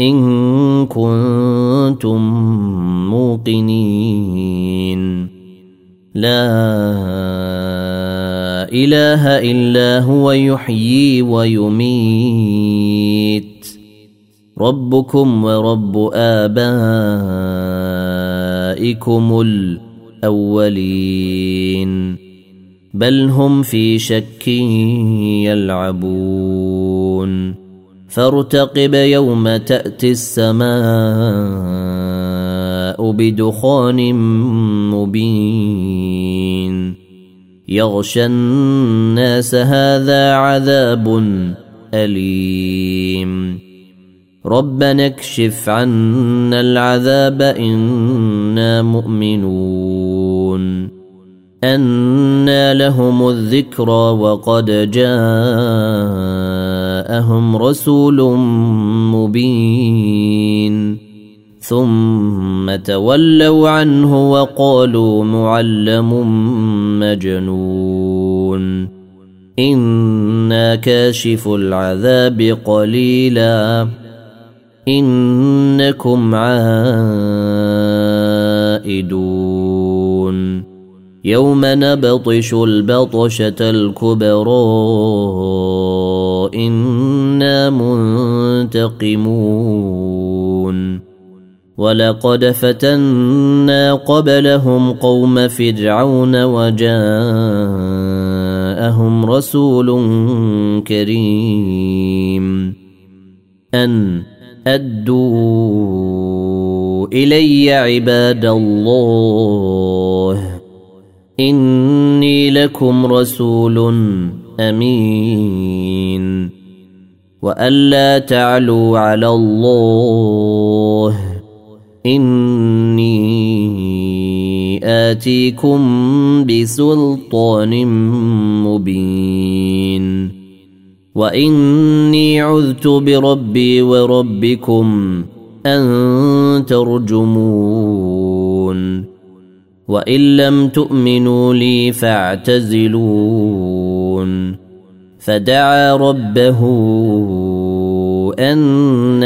إن كنتم موقنين. لا إله إلا هو يحيي ويميت. ربكم ورب آبائكم الأولين. بل هم في شك يلعبون. فارتقب يوم تأتي السماء بدخان مبين. يغشى الناس هذا عذاب أليم. ربنا اكشف عنا العذاب إنا مؤمنون. أنى لهم الذكرى وقد جاءهم رسول مبين. ثم تولوا عنه وقالوا معلم مجنون. إنا كاشف العذاب قليلا. إنكم عائدون. يوم نبطش البطشة الكبرى. إنا منتقمون ولقد فتنا قبلهم قوم فرعون وجاءهم رسول كريم أن أدوا إلي عباد الله إني لكم رسول أمين. وألا تعلوا على الله. إني آتيكم بسلطان مبين. وإني عذت بربي وربكم أن ترجمون. وإن لم تؤمنوا لي فاعتزلون. فدعا ربه ان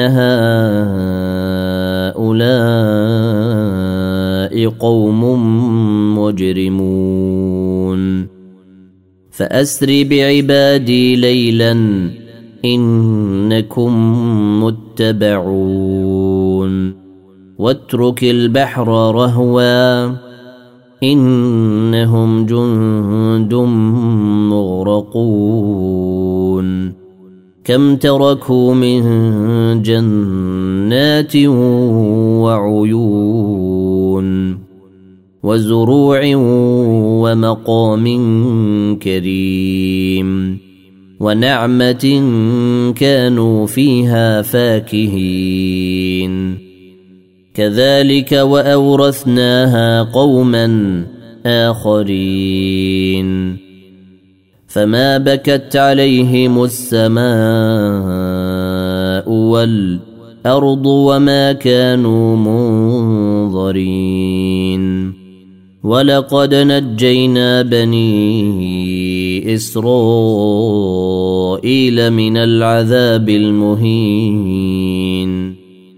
هؤلاء قوم مجرمون. فأسر بعبادي ليلا إنكم متبعون. واترك البحر رهوا إنهم جند مغرقون. كم تركوا من جنات وعيون وزروع ومقام كريم. ونعمة كانوا فيها فاكهين. كذلك وأورثناها قوما آخرين. فما بكت عليهم السماء والأرض وما كانوا منظرين. ولقد نجينا بني إسرائيل من العذاب المهين.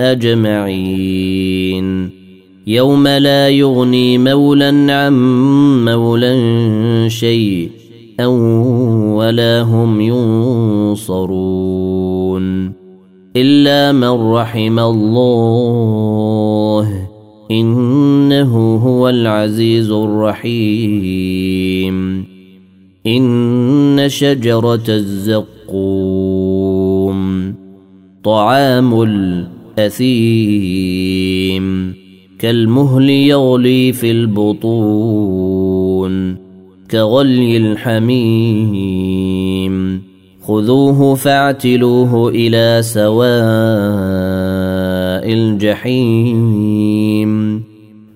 أجمعين. يوم لا يغني مولا عن مولا شيئا ولا هم ينصرون. إلا من رحم الله إنه هو العزيز الرحيم. إن شجرة الزقوم طعام أثيم كالمهل يغلي في البطون كغلي الحميم. خذوه فاعتلوه إلى سواء الجحيم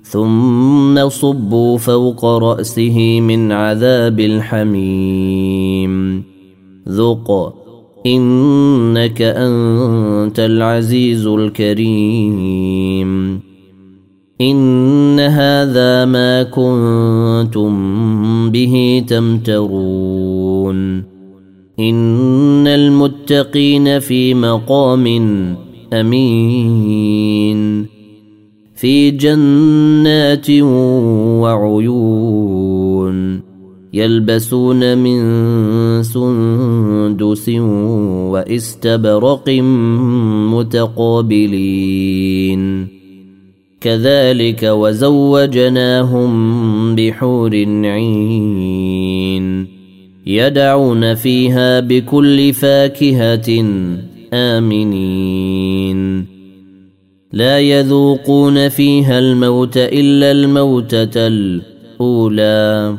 ثم صبوا فوق رأسه من عذاب الحميم. ذق إنك أنت العزيز الكريم. إن هذا ما كنتم به تمترون. إن المتقين في مقام أمين. في جنات وعيون. يلبسون من سندس واستبرق متقابلين. كذلك وزوجناهم بحور عين يدعون فيها بكل فاكهة آمنين. لا يذوقون فيها الموت إلا الموتة الأولى.